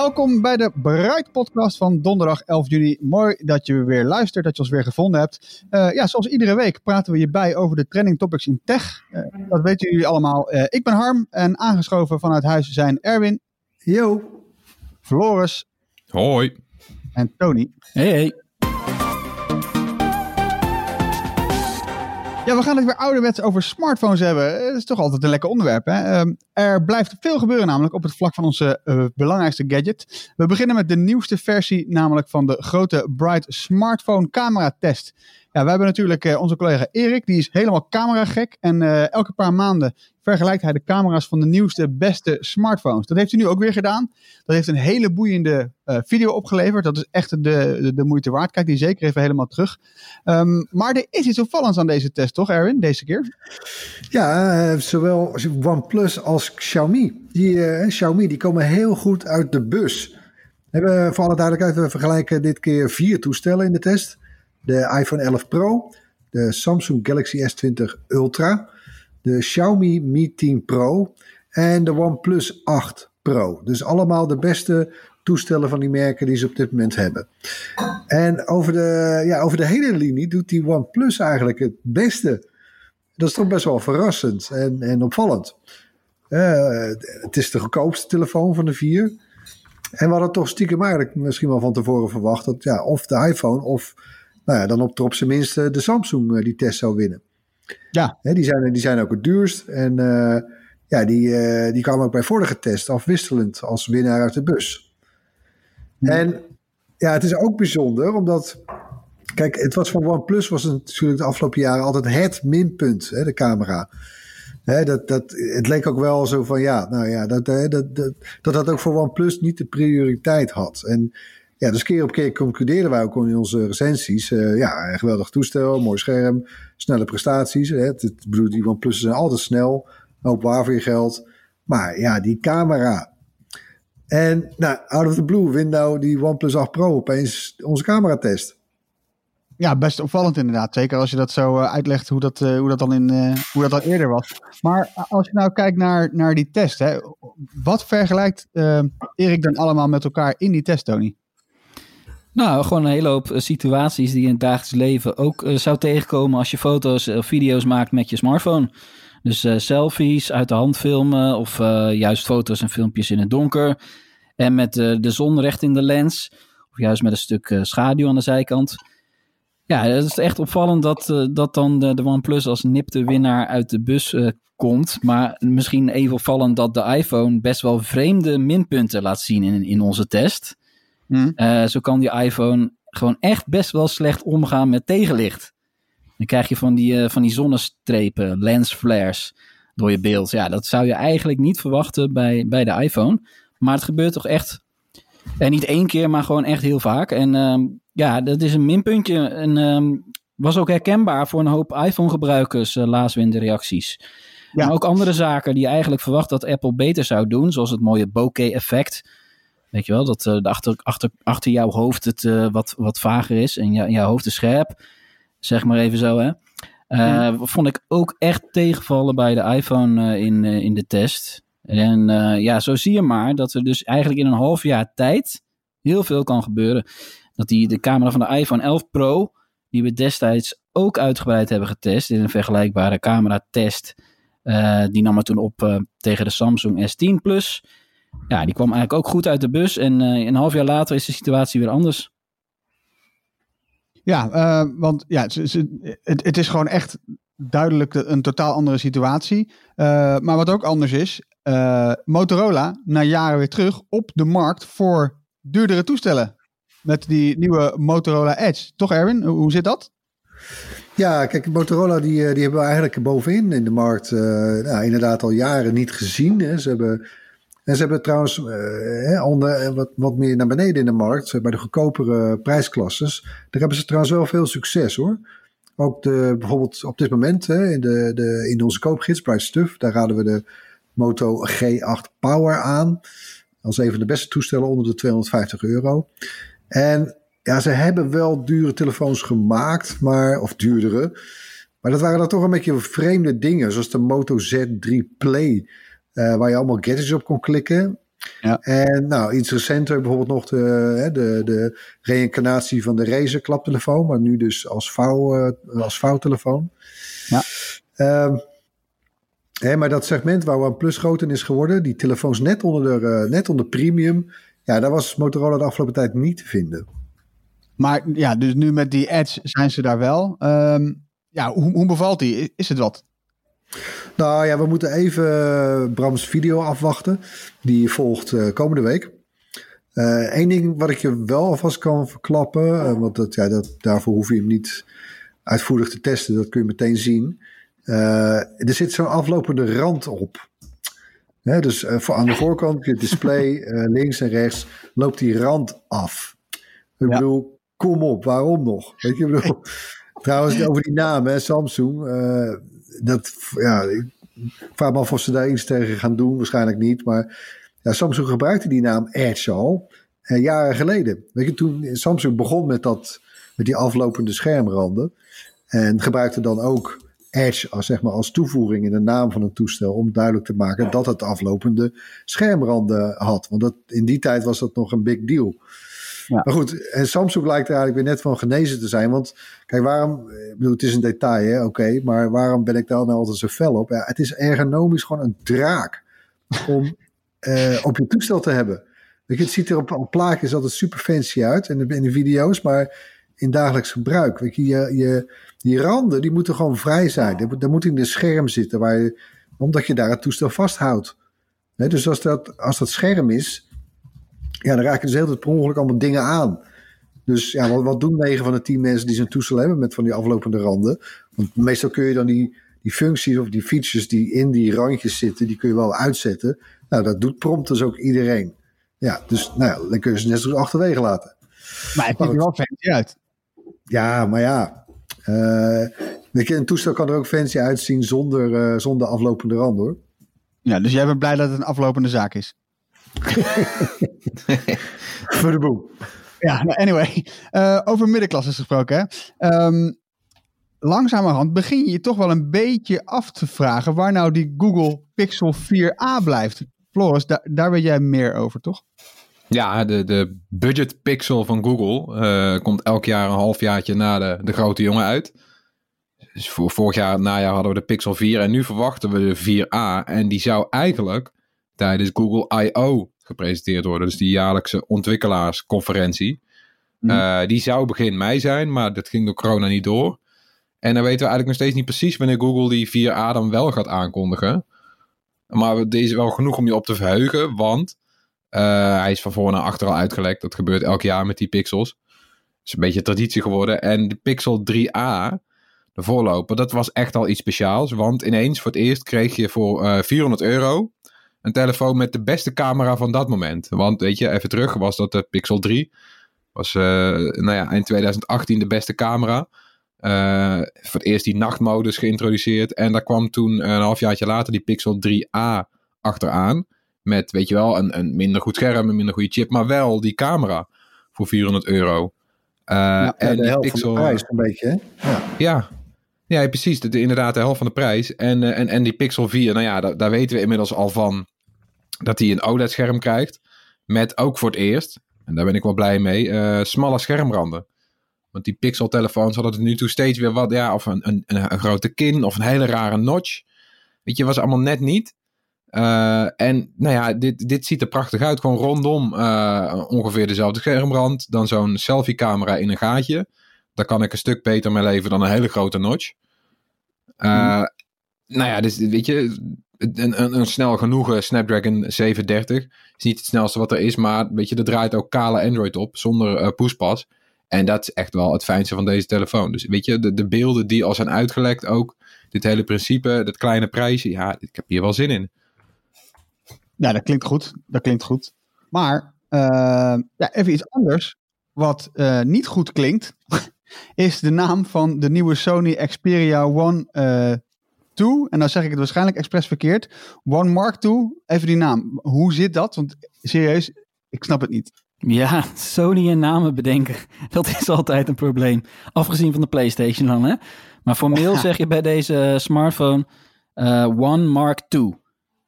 Welkom bij de Bright Podcast van donderdag 11 juni. Mooi dat je weer luistert, dat je ons weer gevonden hebt. Eh, ja, zoals iedere week praten we je bij over de trending topics in tech. Eh, dat weten jullie allemaal. Eh, ik ben Harm en aangeschoven vanuit huis zijn Erwin, Yo. Floris Hoi. en Tony. Hey, hey. Ja, we gaan het weer ouderwets over smartphones hebben. Dat is toch altijd een lekker onderwerp. Hè? Ehm, er blijft veel gebeuren namelijk op het vlak van onze eh, belangrijkste gadget. We beginnen met de nieuwste versie, namelijk van de grote Bright smartphone camera test. Ja, we hebben natuurlijk eh, onze collega Erik, die is helemaal cameragek. En eh, elke paar maanden vergelijkt hij de camera's van de nieuwste, beste smartphones. Dat heeft hij nu ook weer gedaan. Dat heeft een hele boeiende eh, video opgeleverd. Dat is echt de, de, moeite waard. Kijk die zeker even helemaal terug. Ehm, maar er is iets opvallends aan deze test, toch Erwin, deze keer? Ja, zowel OnePlus als Xiaomi. Die, Xiaomi die komen heel goed uit de bus. We hebben voor alle duidelijkheid, we vergelijken dit keer vier toestellen in de test. De iPhone 11 Pro, de Samsung Galaxy S20 Ultra, de Xiaomi Mi 10 Pro en de OnePlus 8 Pro. Dus allemaal de beste toestellen van die merken die ze op dit moment hebben. En over de, ja, over de hele linie doet die OnePlus eigenlijk het beste. Dat is toch best wel verrassend en, en opvallend. Eh, het is de goedkoopste telefoon van de vier. En we hadden toch stiekem eigenlijk misschien wel van tevoren verwacht dat ja, of de iPhone of nou ja, dan op, op zijn minst eh, de Samsung eh, die test zou winnen. Ja. Hè, die, zijn, die zijn ook het duurst. En eh, ja, die, eh, die kwamen ook bij vorige test afwisselend als winnaar uit de bus. En ja, het is ook bijzonder omdat Kijk, het was van OnePlus was het natuurlijk de afgelopen jaren altijd het minpunt, hè, de camera. Hè, dat, dat, het leek ook wel zo van ja, nou ja, dat dat, dat, dat dat ook voor OnePlus niet de prioriteit had. En ja, dus keer op keer concludeerden wij ook in onze recensies. eh, ja, een geweldig toestel, mooi scherm, snelle prestaties. Hè, het, bedoel, die OnePlus zijn altijd snel, een waar voor je geld. Maar ja, die camera. En nou, out of the blue wint nou die OnePlus 8 Pro opeens onze cameratest. Ja, best opvallend inderdaad. Zeker als je dat zo eh, uitlegt hoe dat, eh, hoe, dat dan in, hoe dat dan eerder was. Maar als je nou kijkt naar, naar die test, hè, wat vergelijkt Erik dan allemaal met elkaar in die test, Tony? Nou, gewoon een hele hoop eh, situaties die je in het dagelijks leven ook eh, zou tegenkomen als je foto's of video's maakt met je smartphone. Dus eh, selfies, uit de hand filmen of eh, juist foto's en filmpjes in het donker. En met eh, de zon recht in de lens. Of juist met een stuk eh, schaduw aan de zijkant. Ja, het is echt opvallend dat, eh, dat dan de, OnePlus als nipte winnaar uit de bus eh, komt. Maar misschien even opvallend dat de iPhone best wel vreemde minpunten laat zien in, in onze test. Hm? Eh, zo kan die iPhone gewoon echt best wel slecht omgaan met tegenlicht. Dan krijg je van die, eh, van die zonnestrepen, lensflares door je beeld. Ja, dat zou je eigenlijk niet verwachten bij, bij de iPhone. Maar het gebeurt toch echt, en niet één keer, maar gewoon echt heel vaak. En ehm, ja, dat is een minpuntje. En ehm, was ook herkenbaar voor een hoop iPhone-gebruikers, uh, lazen we in de reacties. Ja. Maar ook andere zaken die je eigenlijk verwacht dat Apple beter zou doen, zoals het mooie bokeh-effect. Weet je wel, dat de achter, achter, achter jouw hoofd het eh, wat, wat vager is en jou, jouw hoofd is scherp. Zeg maar even zo, hè. Eh, Vond ik ook echt tegenvallen bij de iPhone in, in de test. En ja, zo zie je maar dat er dus eigenlijk in een half jaar tijd heel veel kan gebeuren. Dat die, de camera van de iPhone 11 Pro die we destijds ook uitgebreid hebben getest in een vergelijkbare cameratest. Uh, die nam we toen op uh, tegen de Samsung S10 Plus. Ja, die kwam eigenlijk ook goed uit de bus. En uh, een half jaar later is de situatie weer anders. Ja, want ja, ze, ze, het, het, is gewoon echt duidelijk een totaal andere situatie. maar wat ook anders is, Motorola na jaren weer terug op de markt voor duurdere toestellen. Met die nieuwe Motorola Edge. Toch Erwin, hoe zit dat? Ja, kijk, Motorola die, eh, die hebben we eigenlijk bovenin in de markt uh, nou, inderdaad al jaren niet gezien. Hè. Ze hebben, en ze hebben trouwens uh, onder, wat, wat meer naar beneden in de markt, bij de goedkopere prijsklasses. Daar hebben ze trouwens wel veel succes hoor. Ook de, bijvoorbeeld op dit moment hè, in, de, de, in onze koopgids, Price Stuff, daar raden we de Moto G8 Power aan. Als een van de beste toestellen onder de 250 euro. En ja, ze hebben wel dure telefoons gemaakt, maar, of duurdere. Maar dat waren dan toch een beetje vreemde dingen, zoals de Moto Z3 Play, uh, waar je allemaal gadgets op kon klikken. Ja. En nou, iets recenter bijvoorbeeld nog de, de, de reïncarnatie van de Razer klaptelefoon, maar nu dus als, vouw, uh, als vouwtelefoon. Ja. Uh, hè, maar dat segment waar OnePlus groot in is geworden, die telefoons net onder de, uh, net onder premium, ja, daar was Motorola de afgelopen tijd niet te vinden. Maar ja, dus nu met die Edge zijn ze daar wel. Um, ja, hoe, hoe bevalt die? Is het wat? Nou ja, we moeten even Brams video afwachten. Die volgt uh, komende week. Eén uh, ding wat ik je wel alvast kan verklappen, want dat, ja, dat, daarvoor hoef je hem niet uitvoerig te testen, dat kun je meteen zien. er zit zo'n aflopende rand op. Hè, dus voor aan de voorkant, je display, links en rechts, loopt die rand af. Ik ja. bedoel, kom op, waarom nog? Weet je, bedoel, trouwens, over die naam, hè, Samsung, uh, dat, ja, ik vraag me af of ze daar iets tegen gaan doen, waarschijnlijk niet, maar ja, Samsung gebruikte die naam Edge al uh, jaren geleden. Weet je, toen Samsung begon met, dat, met die aflopende schermranden en gebruikte dan ook Edge als, zeg maar, als toevoeging in de naam van een toestel om duidelijk te maken dat het aflopende schermranden had. Want dat, in die tijd was dat nog een big deal. Ja. Maar goed, en Samsung lijkt er eigenlijk weer net van genezen te zijn. Want kijk, waarom, ik bedoel, het is een detail, oké, maar waarom ben ik daar nou altijd zo fel op? Ja, het is ergonomisch gewoon een draak om uh, op je toestel te hebben. Je, het ziet er op, op plaatjes altijd super fancy uit en in de video's, maar in dagelijks gebruik. Weet je, je, je die randen die moeten gewoon vrij zijn. Daar moet in de scherm zitten, waar je, omdat je daar het toestel vasthoudt. dus als dat, als dat scherm is, ja, dan raken dus heel tijd per ongeluk allemaal dingen aan. Dus ja, wat, wat doen 9 van de 10 mensen die zo'n toestel hebben met van die aflopende randen? Want meestal kun je dan die, die functies of die features die in die randjes zitten, die kun je wel uitzetten. Nou, dat doet prompt dus ook iedereen. Ja, dus nou ja, dan kun je ze net zo achterwege laten. Maar het ziet er wel fancy uit. Ja, maar ja. Uh, een toestel kan er ook fancy uitzien zonder, uh, zonder aflopende randen hoor. Ja, dus jij bent blij dat het een aflopende zaak is? Voor de boel. Ja, nou, anyway. Uh, over middenklasses gesproken. Hè? Um, langzamerhand begin je je toch wel een beetje af te vragen waar nou die Google Pixel 4a blijft. Floris, daar, daar weet jij meer over, toch? Ja, de, de budget pixel van Google uh, komt elk jaar een halfjaartje na de, de grote jongen uit. Dus voor, vorig jaar, najaar hadden we de Pixel 4 en nu verwachten we de 4a. En die zou eigenlijk tijdens Google I.O. gepresenteerd worden. Dus die jaarlijkse ontwikkelaarsconferentie. Mm. die zou begin mei zijn, maar dat ging door corona niet door. En dan weten we eigenlijk nog steeds niet precies wanneer Google die 4A dan wel gaat aankondigen. Maar deze is wel genoeg om je op te verheugen, want uh, hij is van voor naar achter al uitgelekt. Dat gebeurt elk jaar met die pixels. Het is een beetje traditie geworden. En de Pixel 3a, de voorloper, dat was echt al iets speciaals. Want ineens voor het eerst kreeg je voor uh, 400 euro een telefoon met de beste camera van dat moment. Want weet je, even terug was dat de Pixel 3. Was uh, nou ja, eind 2018 de beste camera. Uh, voor het eerst die nachtmodus geïntroduceerd. En daar kwam toen een halfjaartje later die Pixel 3a achteraan. Met, weet je wel, een, een minder goed scherm, een minder goede chip. Maar wel die camera voor 400 euro. Uh, ja, en de helft Pixel, van de prijs een beetje, hè? Ja. ja. Ja, precies. De, inderdaad, de helft van de prijs. En, en, en die Pixel 4, nou ja, daar, daar weten we inmiddels al van dat hij een OLED-scherm krijgt. Met ook voor het eerst, en daar ben ik wel blij mee, uh, smalle schermranden. Want die Pixel-telefoons hadden tot nu toe steeds weer wat, ja, of een, een, een, grote kin of een hele rare notch. Weet je, was allemaal net niet. Uh, en nou ja, dit, dit ziet er prachtig uit. Gewoon rondom uh, ongeveer dezelfde schermrand. Dan zo'n selfie-camera in een gaatje. Daar kan ik een stuk beter mee leven dan een hele grote notch. Uh, hmm. Nou ja, dus weet je, een, een, een, snel genoegen Snapdragon 730 is niet het snelste wat er is, maar weet je, er draait ook kale Android op zonder uh. En dat is echt wel het fijnste van deze telefoon. Dus weet je, de, de beelden die al zijn uitgelekt ook, dit hele principe, dat kleine prijsje, ja, ik heb hier wel zin in. Ja, dat klinkt goed. Dat klinkt goed. Maar uh, ja, even iets anders. Wat uh, niet goed klinkt, is de naam van de nieuwe Sony Xperia One 2. En dan zeg ik het waarschijnlijk expres verkeerd. One Mark II. Even die naam. Hoe zit dat? Want serieus, ik snap het niet. Ja, Sony en namen bedenken, dat is altijd een probleem. Afgezien van de PlayStation dan, hè? Maar formeel zeg je bij deze smartphone uh, One Mark II.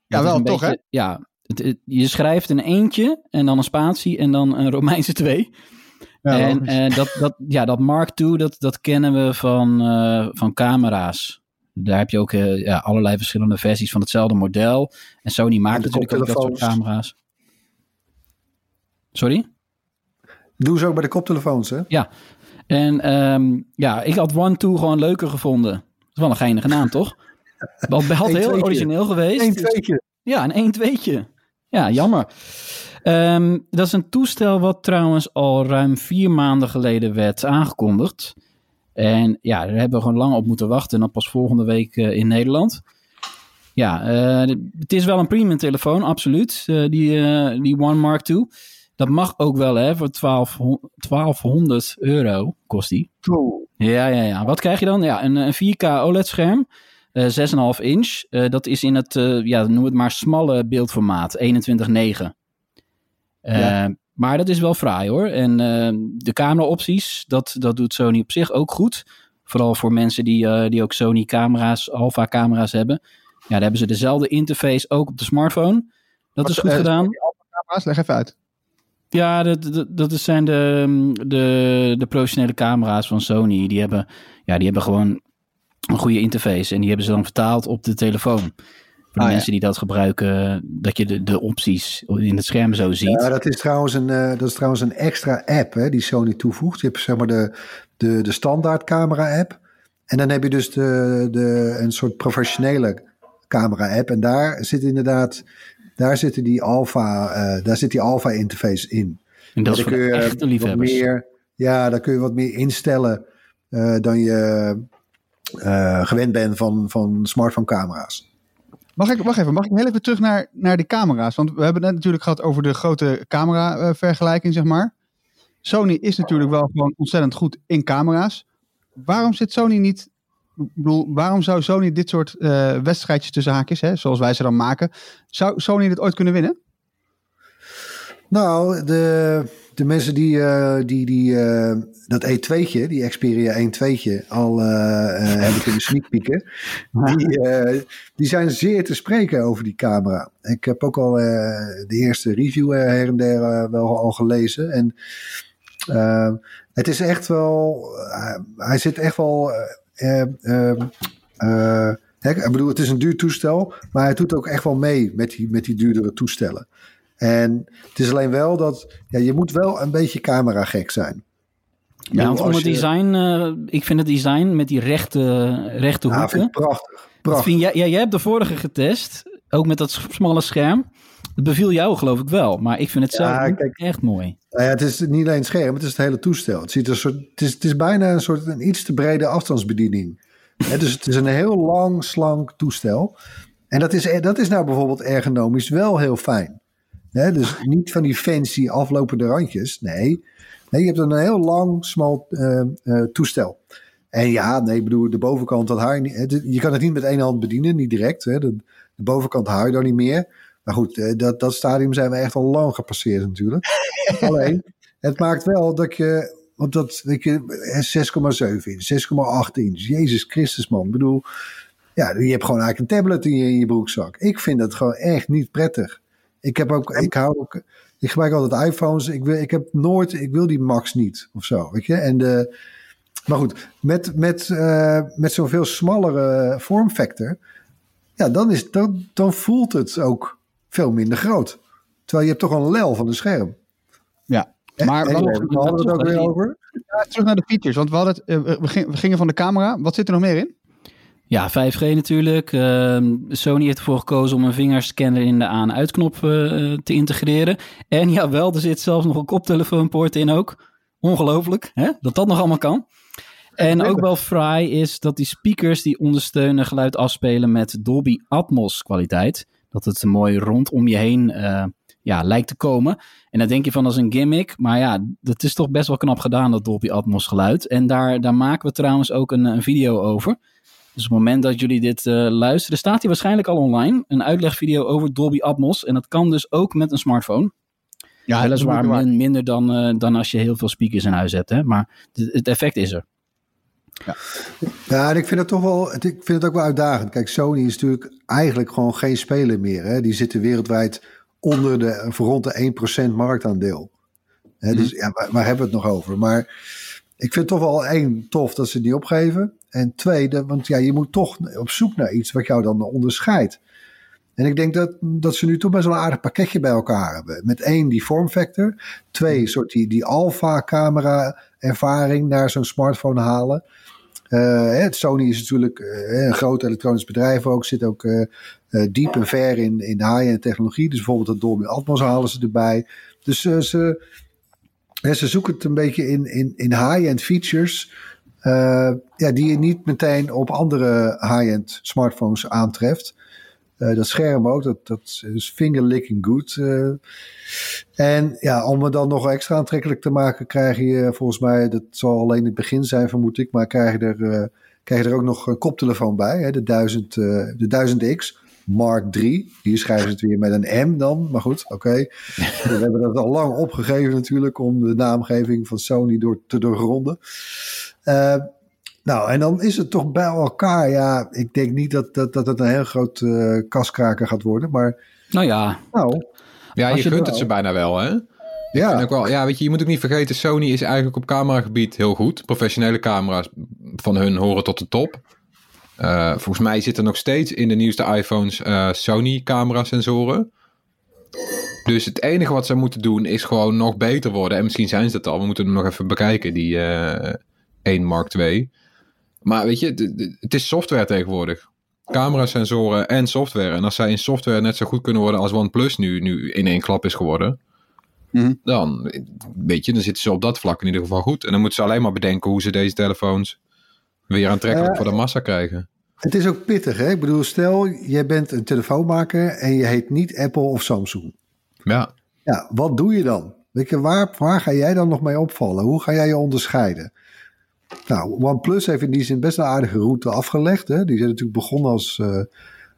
Ja, wel toch, hè? Ja, het, je schrijft een eentje en dan een spatie en dan een Romeinse 2. Ja, en uh, dat, dat, ja, dat Mark II, dat, dat kennen we van, uh, van camera's. Daar heb je ook uh, ja, allerlei verschillende versies van hetzelfde model. En Sony maakt natuurlijk ook dat soort camera's. Sorry? Doe ze ook bij de koptelefoons, hè? Ja. En um, ja, ik had One Two gewoon leuker gevonden. Dat is wel een geinige naam, toch? Wat had heel origineel geweest. Eén tweetje. Ja, een één tweetje. Ja, jammer. Um, dat is een toestel wat trouwens al ruim vier maanden geleden werd aangekondigd. En ja, daar hebben we gewoon lang op moeten wachten. En dan pas volgende week uh, in Nederland. Ja, uh, het is wel een premium telefoon, absoluut. Uh, die, die One Mark II. Dat mag ook wel, hè, voor 12, 1200 euro kost die. Oh. Ja, ja, ja. Wat krijg je dan? Ja, een, een 4K OLED-scherm. Uh, 6,5 inch. Uh, dat is in het, uh, ja, noem het maar, smalle beeldformaat. 21,9. Ja. Maar dat is wel fraai hoor. En de camera-opties, dat, dat doet Sony op zich ook goed. Vooral voor mensen die, die ook Sony camera's, Alpha camera's hebben. Ja, daar hebben ze dezelfde interface ook op de smartphone. Dat Wat, is goed gedaan. Alpha camera's, leg even uit. Ja, dat, dat, dat zijn de, de, de professionele camera's van Sony. Die hebben, ja, die hebben gewoon een goede interface. En die hebben ze dan vertaald op de telefoon. Voor de ah, mensen ja. die dat gebruiken, dat je de, de opties in het scherm zo ziet. Ja, dat is trouwens een, uh, dat is trouwens een extra app hè, die Sony toevoegt. Je hebt zeg maar de, de, de standaard camera app. En dan heb je dus de, de, een soort professionele camera app. En daar zit inderdaad daar zitten die alpha, uh, daar zit die alpha interface in. En dat is kun je echte liefhebbers. Meer, ja, daar kun je wat meer instellen uh, dan je gewend bent van, van smartphone camera's. Mag ik, wacht even, mag ik heel even terug naar, naar die camera's? Want we hebben het natuurlijk gehad over de grote camera vergelijking, zeg maar. Sony is natuurlijk wel gewoon ontzettend goed in camera's. Waarom zit Sony niet bedoel, waarom zou Sony dit soort uh, wedstrijdjes tussen haakjes, hè, zoals wij ze dan maken, zou Sony dit ooit kunnen winnen? Nou, de, de mensen die, uh, die, die uh, dat E2'tje, die Xperia 1.2'tje, al hebben kunnen sneakpieken, die, die zijn zeer te spreken over die camera. Ik heb ook al de eerste review her en der wel al gelezen. En het is echt wel, hij zit echt wel uh, uh, ik bedoel, het is een duur toestel, maar hij doet ook echt wel mee met die, met die duurdere toestellen. En het is alleen wel dat ja, je moet wel een beetje camera gek zijn. Ja, want om het design, uh, ik vind het design met die rechte, rechte ja, hoeken. prachtig. prachtig. Vind, ja, ja, jij hebt de vorige getest, ook met dat smalle scherm. Het beviel jou geloof ik wel, maar ik vind het zelf ja, kijk, echt mooi. Nou ja, het is niet alleen het scherm, het is het hele toestel. Het, ziet er soort, het, is, het is bijna een soort een iets te brede afstandsbediening. dus het is een heel lang, slank toestel. En dat is, dat is nou bijvoorbeeld ergonomisch wel heel fijn. Dus niet van die fancy aflopende randjes. Nee, nee je hebt een heel lang, smal uh, uh, toestel. En ja, nee, ik bedoel, de bovenkant, dat haar, je kan het niet met één hand bedienen, niet direct. Hè. De, de bovenkant haal je dan niet meer. Maar goed, eh, dat, dat stadium zijn we echt al lang gepasseerd natuurlijk. Alleen, het maakt wel dat je, want dat, weet je, 6,7 inch, 6,8 inch, Jezus Christus man. Ik bedoel, ja, je hebt gewoon eigenlijk een tablet in je, in je broekzak. Ik vind dat gewoon echt niet prettig. Ik heb ook, ik hou ook, ik gebruik altijd iPhones. Ik wil, ik heb nooit, ik wil die Max niet of zo, weet je. En de, maar goed, met, met, uh, met zo'n veel smallere vormfactor, ja, dan, is, dan, dan voelt het ook veel minder groot. Terwijl je hebt toch een lel van een scherm. Ja, maar en, wat, we hadden het ook weer over. Ja, terug naar de features, want we, hadden het, gingen, we gingen van de camera. Wat zit er nog meer in? Ja, 5G natuurlijk. Uh, Sony heeft ervoor gekozen om een vingerscanner in de aan-uitknop uh, te integreren. En jawel, er zit zelfs nog een koptelefoonpoort in ook. Ongelooflijk, hè? dat dat nog allemaal kan. En ook wel fraai is dat die speakers die ondersteunen geluid afspelen met Dolby Atmos kwaliteit. Dat het mooi rondom je heen uh, ja, lijkt te komen. En dan denk je van als een gimmick. Maar ja, dat is toch best wel knap gedaan, dat Dolby Atmos geluid. En daar, daar maken we trouwens ook een video over. Dus op het moment dat jullie dit uh, luisteren, staat hij waarschijnlijk al online. Een uitlegvideo over Dolby Atmos. En dat kan dus ook met een smartphone. Ja, Weliswaar min, minder dan, uh, dan als je heel veel speakers in huis hebt. Hè? Maar het effect is er. Ja. ja, en ik vind het toch wel, ik vind het ook wel uitdagend. Kijk, Sony is natuurlijk eigenlijk gewoon geen speler meer. Hè? Die zitten wereldwijd onder de, rond de 1% marktaandeel. Hè? Mm. Dus ja, waar, waar, hebben we het nog over? Maar ik vind het toch wel één, tof dat ze het niet opgeven. En twee, want ja, je moet toch op zoek naar iets wat jou dan onderscheidt. En ik denk dat, dat ze nu toch best wel een aardig pakketje bij elkaar hebben. Met één, die vormfactor. Twee, soort die, die alpha-camera ervaring naar zo'n smartphone halen. Uh, Sony is natuurlijk uh, een groot elektronisch bedrijf ook. Zit ook uh, diep en ver in, in high-end technologie. Dus bijvoorbeeld het Dolby Atmos halen ze erbij. Dus ze, ze zoeken het een beetje in, in, in high-end features. Ja, die je niet meteen op andere high-end smartphones aantreft. Uh, dat scherm ook, dat, dat is finger licking good. Uh, en ja, om het dan nog extra aantrekkelijk te maken, krijg je volgens mij, dat zal alleen het begin zijn, vermoed ik, maar krijg je er, uh, krijg je er ook nog een koptelefoon bij, hè, de, 1000, de 1000X. Mark 3. Hier schrijven ze het weer met een M dan. Maar goed, oké. Okay. We hebben dat al lang opgegeven natuurlijk om de naamgeving van Sony door, te doorgronden. Uh, nou, en dan is het toch bij elkaar. Ja, ik denk niet dat, dat, dat het een heel groot uh, kaskraker gaat worden. Maar. Nou ja. Nou, ja, je, je gunt het ze bijna wel, hè? Ja. Ook wel, ja, weet je, je moet ook niet vergeten, Sony is eigenlijk op cameragebied heel goed. Professionele camera's van hun horen tot de top. Uh, volgens mij zitten nog steeds in de nieuwste iPhones uh, Sony camera sensoren. Dus het enige wat ze moeten doen is gewoon nog beter worden. En misschien zijn ze dat al. We moeten hem nog even bekijken, die uh, 1 Mark 2. Maar weet je, het is software tegenwoordig. Camerasensoren en software. En als zij in software net zo goed kunnen worden als OnePlus nu, nu in één klap is geworden. Mhm. Dan, weet je, dan zitten ze op dat vlak in ieder geval goed. En dan moeten ze alleen maar bedenken hoe ze deze telefoons weer aantrekkelijk voor de massa krijgen. Het is ook pittig, hè? Ik bedoel, stel, jij bent een telefoonmaker en je heet niet Apple of Samsung. Ja. Ja, wat doe je dan? Weet je, waar, waar ga jij dan nog mee opvallen? Hoe ga jij je onderscheiden? Nou, OnePlus heeft in die zin best een aardige route afgelegd. Hè? Die zijn natuurlijk begonnen als, uh,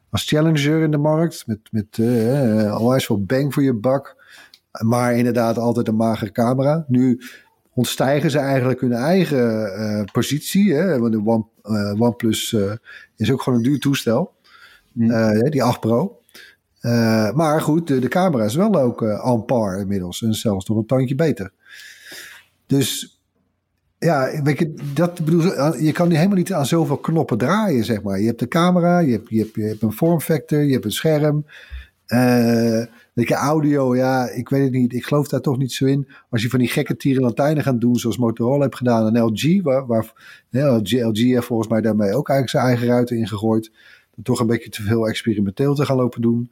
als challenger in de markt. Met, met uh, onwijs veel bang voor je bak. Maar inderdaad altijd een magere camera. Nu ontstijgen ze eigenlijk hun eigen uh, positie. Hè? Want de One, uh, OnePlus is ook gewoon een duur toestel. Mm. die 8 Pro. maar goed, de, de, camera is wel ook on par inmiddels. En zelfs nog een tandje beter. Dus ja, weet je, dat bedoel, je kan nu helemaal niet aan zoveel knoppen draaien, zeg maar. Je hebt de camera, je hebt, je hebt, je hebt een vormfactor, je hebt een scherm. Weet je, audio, ja, ik weet het niet. Ik geloof daar toch niet zo in. Als je van die gekke tierenlantijnen gaat doen, zoals Motorola heeft gedaan en LG, waar, LG, heeft volgens mij daarmee ook eigenlijk zijn eigen ruiten ingegooid. Toch een beetje te veel experimenteel te gaan lopen doen.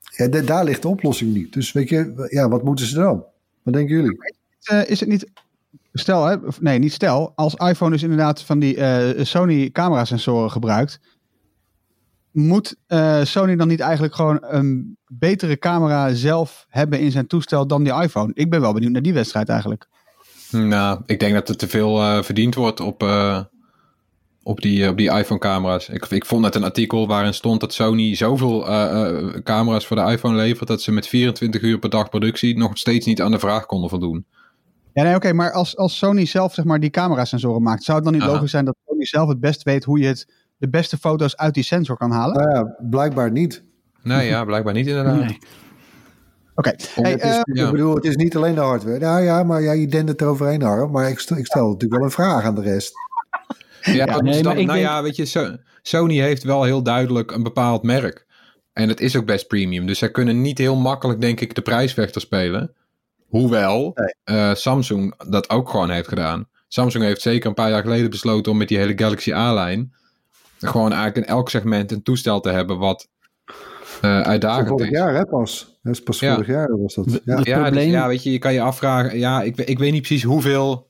Ja, daar ligt de oplossing niet. Dus weet je, ja, wat moeten ze dan? Wat denken jullie? Is het niet stel, hè, nee, niet stel. Als iPhone dus inderdaad van die uh, Sony camera sensoren gebruikt, moet uh, Sony dan niet eigenlijk gewoon een betere camera zelf hebben in zijn toestel dan die iPhone? Ik ben wel benieuwd naar die wedstrijd eigenlijk. Nou, ik denk dat er te veel uh, verdiend wordt op, op die, op die iPhone-camera's. Ik, ik vond net een artikel waarin stond dat Sony zoveel camera's voor de iPhone levert dat ze met 24 uur per dag productie nog steeds niet aan de vraag konden voldoen. Ja, nee, oké, maar als, als Sony zelf zeg maar die camerasensoren maakt, zou het dan niet Aha. logisch zijn dat Sony zelf het best weet hoe je het, de beste foto's uit die sensor kan halen? Nou ja, blijkbaar niet. Nee, ja, blijkbaar niet inderdaad. Nee. Oké. Hey, eh, ja. Ik bedoel, het is niet alleen de hardware. Nou ja, maar ja, je denkt het eroverheen, Harm. Maar ik stel, ik stel natuurlijk wel een vraag aan de rest. Ja, nee, dan- nou denk- ja, weet je, So- Sony heeft wel heel duidelijk een bepaald merk. En het is ook best premium. Dus zij kunnen niet heel makkelijk, denk ik, de prijsvechter spelen. Hoewel Nee. eh, Samsung dat ook gewoon heeft gedaan. Samsung heeft zeker een paar jaar geleden besloten om met die hele Galaxy A-lijn gewoon eigenlijk in elk segment een toestel te hebben wat eh Van uitdagend vorig is. jaar, hè, pas. Dat is pas Ja. vorig jaar was dat. Ja. Ja, dus ja, weet je, je kan je afvragen. Ja, ik, ik weet niet precies hoeveel.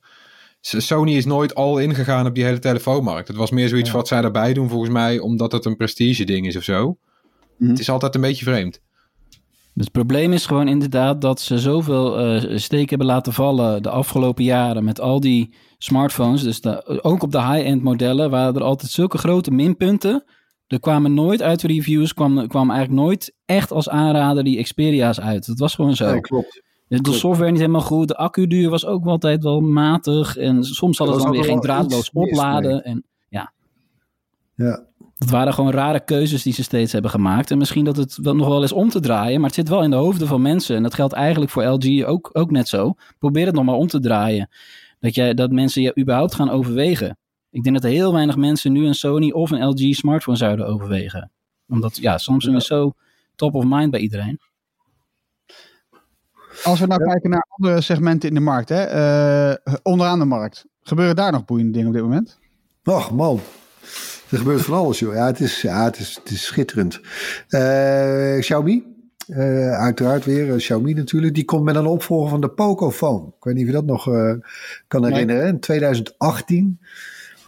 Sony is nooit al ingegaan op die hele telefoonmarkt. Het was meer zoiets wat zij erbij doen, volgens mij, omdat het een prestige ding is of zo. Mhm. Het is altijd een beetje vreemd. Dus het probleem is gewoon inderdaad dat ze zoveel eh steek hebben laten vallen de afgelopen jaren met al die smartphones. Dus de- ook op de high-end modellen waren er altijd zulke grote minpunten. Er kwamen nooit uit de reviews, kwam, kwam eigenlijk nooit echt als aanrader die Xperia's uit. Dat was gewoon zo. Nee, klopt. De software niet helemaal goed, de accuduur was ook altijd wel matig. En soms hadden ze dan weer geen draadloos opladen. mee. En Ja. Dat waren gewoon rare keuzes die ze steeds hebben gemaakt. En misschien dat het wel, nog wel is om te draaien, maar het zit wel in de hoofden van mensen. En dat geldt eigenlijk voor LG ook, ook net zo. Probeer het nog maar om te draaien. Dat, jij, dat mensen je überhaupt gaan overwegen. Ik denk dat er heel weinig mensen nu een Sony of een LG smartphone zouden overwegen. Omdat ja, Samsung is zo top of mind bij iedereen. als we nou kijken naar andere segmenten in de markt, hè, eh, onderaan de markt, gebeuren daar nog boeiende dingen op dit moment? Och man, er gebeurt van alles joh. Ja, het is, ja, het is, het is schitterend. Eh, Xiaomi, eh, uiteraard weer eh, Xiaomi natuurlijk. Die komt met een opvolger van de Pocophone. Ik weet niet of je dat nog kan herinneren. In 2018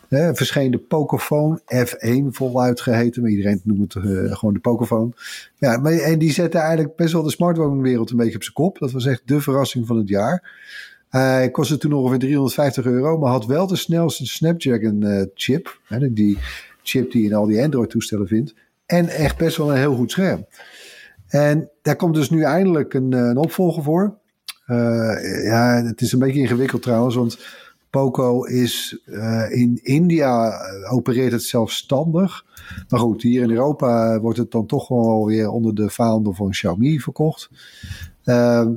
hè, verscheen de Pocophone F1 voluit geheten. Maar iedereen noemt het gewoon de Pocophone. Ja, maar, en die zette eigenlijk best wel de smartphone-wereld een beetje op zijn kop. Dat was echt de verrassing van het jaar. Hij kostte toen ongeveer 350 euro, maar had wel de snelste Snapdragon chip. Hè, die chip die in al die Android-toestellen vindt. En echt best wel een heel goed scherm. En daar komt dus nu eindelijk een, eh, een opvolger voor. Eh, ja, het is een beetje ingewikkeld trouwens, want Poco is eh, in India opereert het zelfstandig. Maar goed, hier in Europa wordt het dan toch wel weer onder de vaandel van Xiaomi verkocht. Ehm,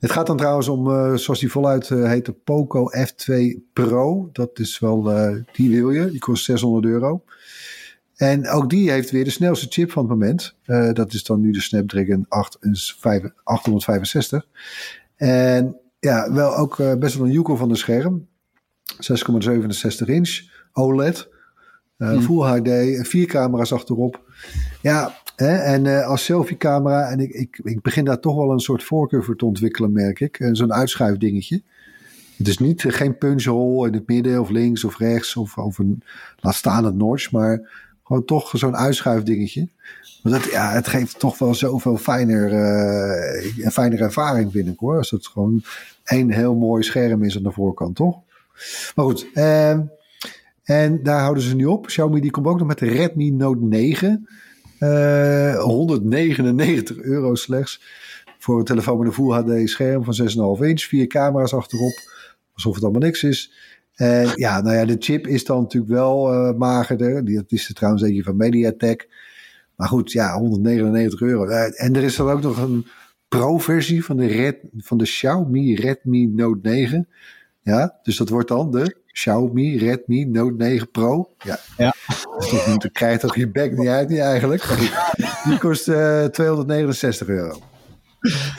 het gaat dan trouwens om, eh, zoals die voluit eh, heet, de Poco F2 Pro. Dat is wel, eh, die wil je. Die kost 600 euro. En ook die heeft weer de snelste chip van het moment. Dat is dan nu de Snapdragon 8 en vijf- 865. En ja, wel ook best wel een joekel van de scherm. 6,67 inch OLED. eh, Full HD, vier camera's achterop. Ja, en eh, als selfie-camera, en ik, ik, ik begin daar toch wel een soort voorkeur voor te ontwikkelen, merk ik. En Zo'n uitschuifdingetje. Het is niet, eh, geen punchhole in het midden of links of rechts of, of een, laat staan het notch, maar gewoon toch zo'n uitschuifdingetje. Want dat, ja, het geeft toch wel zoveel fijner, eh, een fijnere ervaring, vind ik hoor. Als het gewoon één heel mooi scherm is aan de voorkant, toch? Maar goed, ehm, en daar houden ze nu op. Xiaomi die komt ook nog met de Redmi Note 9. Eh 199 euro slechts. Voor een telefoon met een Full HD scherm van 6,5 inch. Vier camera's achterop. Alsof het allemaal niks is. Ja, nou ja, de chip is dan natuurlijk wel eh, magerder. Dat is er trouwens eentje van MediaTek. Maar goed, ja, 199 euro. Eh, en er is dan ook nog een pro-versie van de, van de Xiaomi Redmi Note 9. Ja, dus dat wordt dan de Xiaomi Redmi Note 9 Pro. Ja, Ja. Dan krijg je toch je bek niet uit, niet eigenlijk. Die kost eh 269 euro.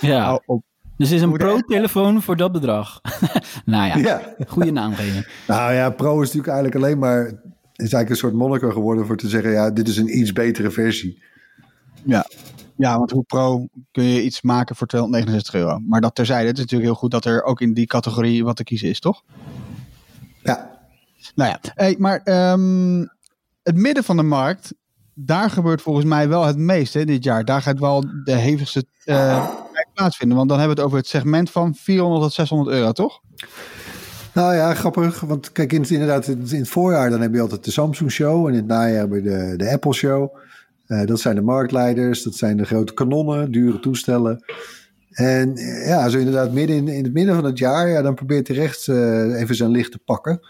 Ja, op. dus het is een pro-telefoon voor dat bedrag. nou ja, Ja. goede naamgeving. Nou ja, Pro is natuurlijk eigenlijk alleen maar... is eigenlijk een soort monniker geworden voor te zeggen... ja, dit is een iets betere versie. Ja. Ja, want hoe pro kun je iets maken voor 269 euro? Maar dat terzijde, het is natuurlijk heel goed dat er ook in die categorie wat te kiezen is, toch? Ja, Nou ja, hey, maar ehm, het midden van de markt, daar gebeurt volgens mij wel het meest hè, dit jaar. Daar gaat wel de hevigste strijd plaatsvinden. Want dan hebben we het over het segment van 400 tot 600 euro, toch? nou ja, grappig. Want kijk, in het, inderdaad, in het voorjaar dan heb je altijd de Samsung Show. En in het najaar heb je de, de Apple Show. Eh, dat zijn de marktleiders, dat zijn de grote kanonnen, dure toestellen. En eh, ja, zo inderdaad midden in, in het midden van het jaar, ja, dan probeert hij recht eh, even zijn licht te pakken.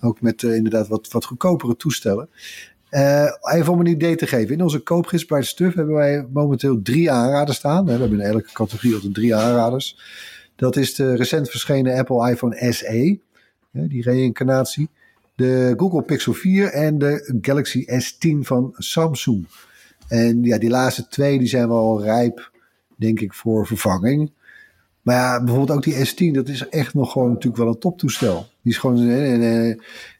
Ook met inderdaad wat, wat goedkopere toestellen. Even om een idee te geven. In onze koopgids bij Stuff hebben wij momenteel drie aanraders staan. We hebben in elke categorie altijd drie aanraders. Dat is de recent verschenen Apple iPhone SE. Die reïncarnatie. De Google Pixel 4 en de Galaxy S10 van Samsung. En ja, die laatste twee die zijn wel rijp, denk ik, voor vervanging. Maar ja, bijvoorbeeld ook die S10, dat is echt nog gewoon natuurlijk wel een toptoestel. Die is gewoon, eh, eh,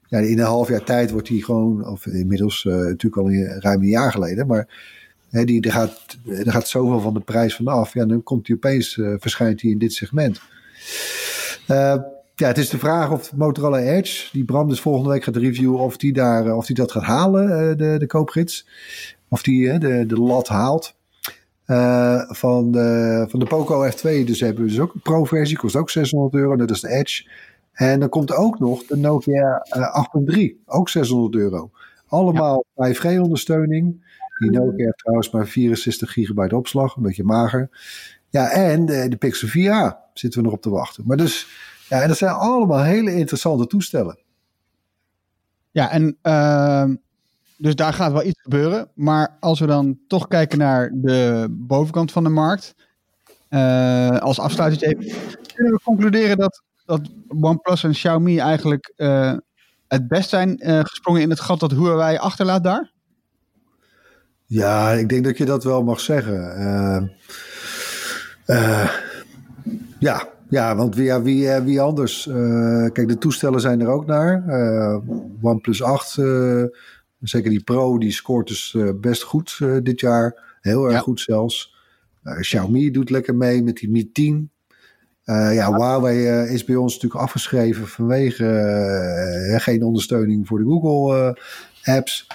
ja, in een half jaar tijd wordt die gewoon, of inmiddels natuurlijk al een, ruim een jaar geleden, maar hè, die, er, gaat, er gaat zoveel van de prijs vanaf. Ja, dan komt hij opeens, verschijnt hij in dit segment. Ja, het is de vraag of Motorola Edge, die Bram dus volgende week gaat reviewen, of die, daar, of die dat gaat halen, de, de koopgids. Of die de, de lat haalt. Uh, van, de, van de Poco F2 dus hebben we dus ook een pro-versie, kost ook 600 euro, net als de Edge. En dan komt ook nog de Nokia uh, 8.3, ook 600 euro. Allemaal ja. 5G-ondersteuning. Die Nokia heeft trouwens maar 64 gigabyte opslag, een beetje mager. Ja, en de, Pixel 4a zitten we nog op te wachten. Maar dus, ja, en dat zijn allemaal hele interessante toestellen. Ja, en uh, dus daar gaat wel iets gebeuren. Maar als we dan toch kijken naar de bovenkant van de markt, uh, als afsluiting even, kunnen we concluderen dat, dat OnePlus en Xiaomi eigenlijk uh, het best zijn uh, gesprongen in het gat dat Huawei achterlaat daar? Ja, ik denk dat je dat wel mag zeggen. ja, ja, want wie, wie, wie anders? kijk, de toestellen zijn er ook naar. OnePlus 8 Zeker die Pro, die scoort dus uh, best goed uh, dit jaar. Heel erg ja. goed zelfs. Uh, Xiaomi doet lekker mee met die Mi 10. ja, ja, Huawei is bij ons natuurlijk afgeschreven vanwege geen ondersteuning voor de Google apps.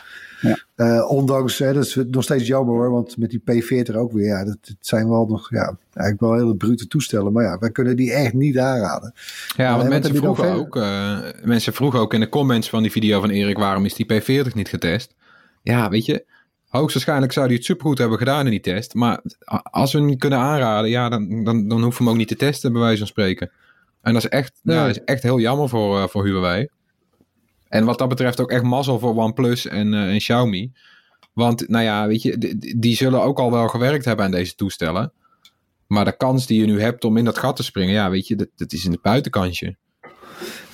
Ja. Uh, ondanks, hè, dat is nog steeds jammer hoor, want met die P40 ook weer, ja, dat, dat zijn wel nog, ja, eigenlijk wel hele brute toestellen. Maar ja, wij kunnen die echt niet aanraden. Ja, want uh, mensen vroegen ook, uh, mensen vroegen ook in de comments van die video van Erik, waarom is die P40 niet getest? Ja, weet je, hoogstwaarschijnlijk zou hij het supergoed hebben gedaan in die test. Maar als we hem niet kunnen aanraden, ja, dan, dan, dan hoeven we hem ook niet te testen, bij wijze van spreken. En dat is echt, ja. ja is echt heel jammer voor, uh, voor Huawei. En wat dat betreft ook echt mazzel voor OnePlus en, uh, en Xiaomi. Want, nou ja, weet je, die, die zullen ook al wel gewerkt hebben aan deze toestellen. Maar de kans die je nu hebt om in dat gat te springen, ja, weet je, dat, dat is in het buitenkantje.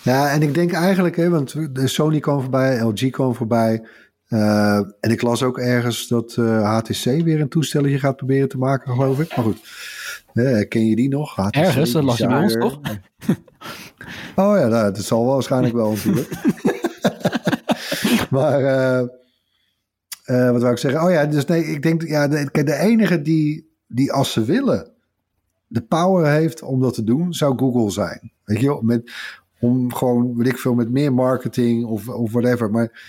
Ja, en ik denk eigenlijk, hè, want de Sony kwam voorbij, LG kwam voorbij. Uh, en ik las ook ergens dat uh, HTC weer een toestelletje gaat proberen te maken, geloof ik. Maar goed, uh, ken je die nog? HTC, ergens, dat las je bij ons toch? oh ja, nou, dat zal wel waarschijnlijk wel natuurlijk. maar uh, uh, wat wou ik zeggen? Oh ja, dus nee, ik denk, ja, de, enige die, die als ze willen de power heeft om dat te doen, zou Google zijn. Weet je wel, met, om gewoon, weet ik veel, met meer marketing of, of whatever. Maar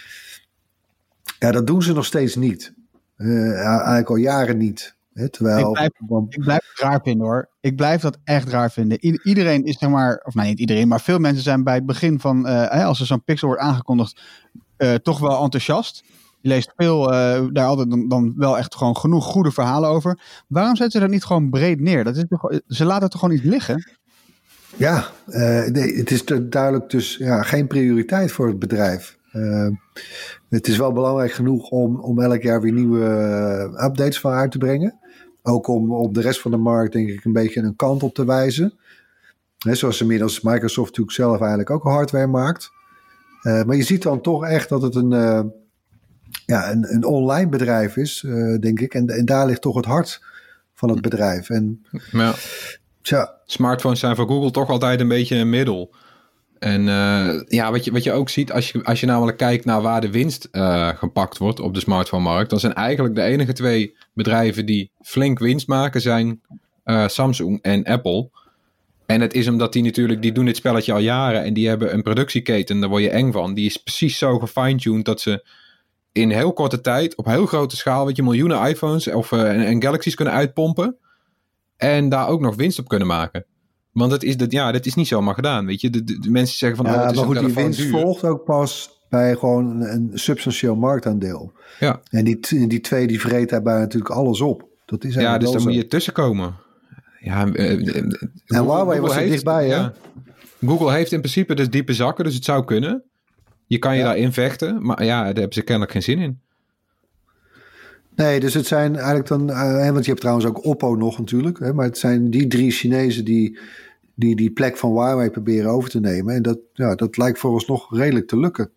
ja, dat doen ze nog steeds niet. Uh, eigenlijk al jaren niet. Terwijl, ik, blijf, ik blijf het raar vinden hoor. Ik blijf dat echt raar vinden. I iedereen is zeg maar, of nee, niet iedereen, maar veel mensen zijn bij het begin van, uh, als er zo'n pixel wordt aangekondigd, uh, toch wel enthousiast. Je leest veel, uh, daar altijd dan, dan, wel echt gewoon genoeg goede verhalen over. Waarom zetten ze dat niet gewoon breed neer? Dat is toch, ze laten het toch gewoon niet liggen? Ja, nee, het is duidelijk dus ja, geen prioriteit voor het bedrijf. Uh, het is wel belangrijk genoeg om, om elk jaar weer nieuwe updates van uit te brengen. Ook om op de rest van de markt denk ik een beetje een kant op te wijzen. He, zoals inmiddels Microsoft natuurlijk zelf eigenlijk ook hardware maakt. Uh, maar je ziet dan toch echt dat het een, uh, ja, een, een online bedrijf is, uh, denk ik. En, en daar ligt toch het hart van het bedrijf. En, ja. Tja. Smartphones zijn voor Google toch altijd een beetje een middel. En ja, wat je, wat je ook ziet, als je, als je namelijk kijkt naar waar de winst gepakt wordt op de smartphone-markt, dan zijn eigenlijk de enige twee bedrijven die flink winst maken, zijn Samsung en Apple. En het is omdat die natuurlijk, die doen dit spelletje al jaren en die hebben een productieketen, daar word je eng van. Die is precies zo gefine-tuned dat ze in heel korte tijd, op heel grote schaal, weet je, miljoenen iPhones of, en, en, Galaxies kunnen uitpompen. En daar ook nog winst op kunnen maken. Want dat is, dat, ja, dat is niet zomaar gedaan, weet je. De, de, de mensen zeggen van, ja, oh, het is maar goed, een die winst duur. volgt ook pas bij gewoon een substantieel marktaandeel. Ja. En die, die twee, die vreet daarbij natuurlijk alles op. Dat is ja, dus zo. moet je tussenkomen. Ja, uh, en Huawei was er dichtbij, hè? ja, Google heeft in principe dus diepe zakken, dus het zou kunnen. Je kan je Ja. daarin vechten, maar ja, daar hebben ze kennelijk geen zin in. Nee, dus het zijn eigenlijk dan, eh, want je hebt trouwens ook Oppo nog natuurlijk, hè, maar het zijn die drie Chinezen die die, die plek van Huawei proberen over te nemen. En dat, ja, dat lijkt vooralsnog redelijk te lukken.